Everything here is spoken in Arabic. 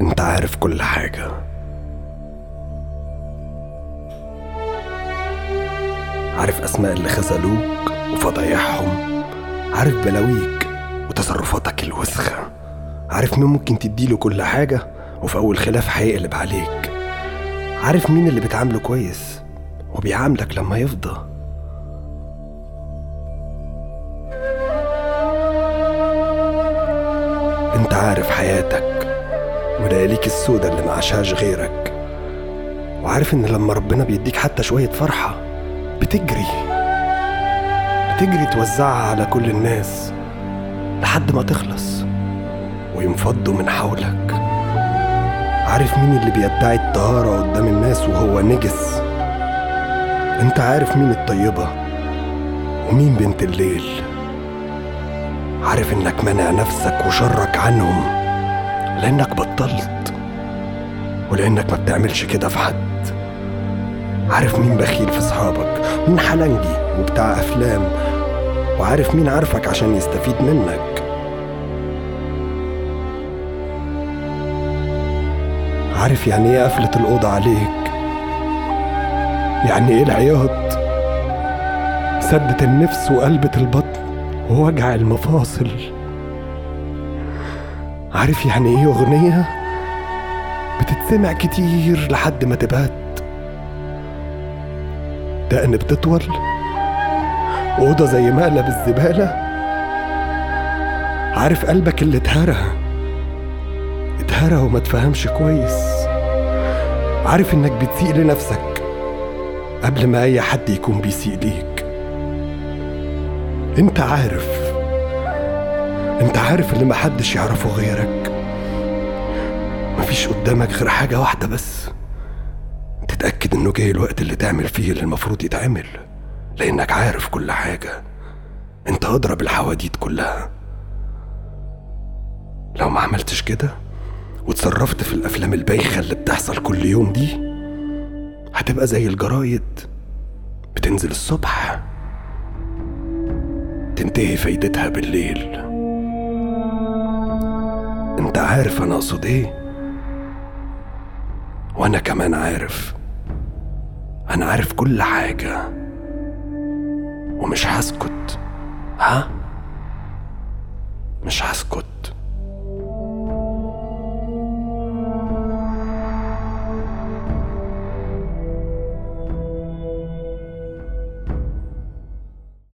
انت عارف كل حاجة. عارف أسماء اللي خذلوك وفضايحهم. عارف بلاويك وتصرفاتك الوسخة. عارف مين ممكن تديله كل حاجة وفي أول خلاف هيقلب عليك. عارف مين اللي بتعامله كويس وبيعاملك لما يفضى. انت عارف حياتك ولياليك السودة اللي ما عاشهاش غيرك. وعارف إن لما ربنا بيديك حتى شوية فرحة بتجري. بتجري توزعها على كل الناس لحد ما تخلص وينفضوا من حولك. عارف مين اللي بيدعي الطهارة قدام الناس وهو نجس؟ أنت عارف مين الطيبة ومين بنت الليل؟ عارف إنك منع نفسك وشرك عنهم. لأنك بطلت. ولأنك ما بتعملش كده في حد. عارف مين بخيل في صحابك مين حلنجي وبتاع أفلام؟ وعارف مين عارفك عشان يستفيد منك؟ عارف يعني إيه قفلة الأوضة عليك؟ يعني إيه العياط؟ سدة النفس وقلبة البطن ووجع المفاصل. عارف يعني إيه أغنية؟ بتتسمع كتير لحد ما تبات. دقن بتطول أوضة زي مقلب الزبالة. عارف قلبك اللي اتهرى؟ اتهرى وما تفهمش كويس. عارف إنك بتسيء لنفسك قبل ما أي حد يكون بيسيء ليك. أنت عارف. انت عارف اللي محدش يعرفه غيرك. مفيش قدامك غير حاجة واحدة بس. تتأكد انه جاي الوقت اللي تعمل فيه اللي المفروض يتعمل. لأنك عارف كل حاجة. انت اضرب الحواديت كلها. لو ما عملتش كده وتصرفت في الأفلام البايخة اللي بتحصل كل يوم دي هتبقى زي الجرايد. بتنزل الصبح. تنتهي فايدتها بالليل. انت عارف أنا اقصد إيه؟ وأنا كمان عارف. أنا عارف كل حاجة. ومش هسكت. ها؟ مش هسكت.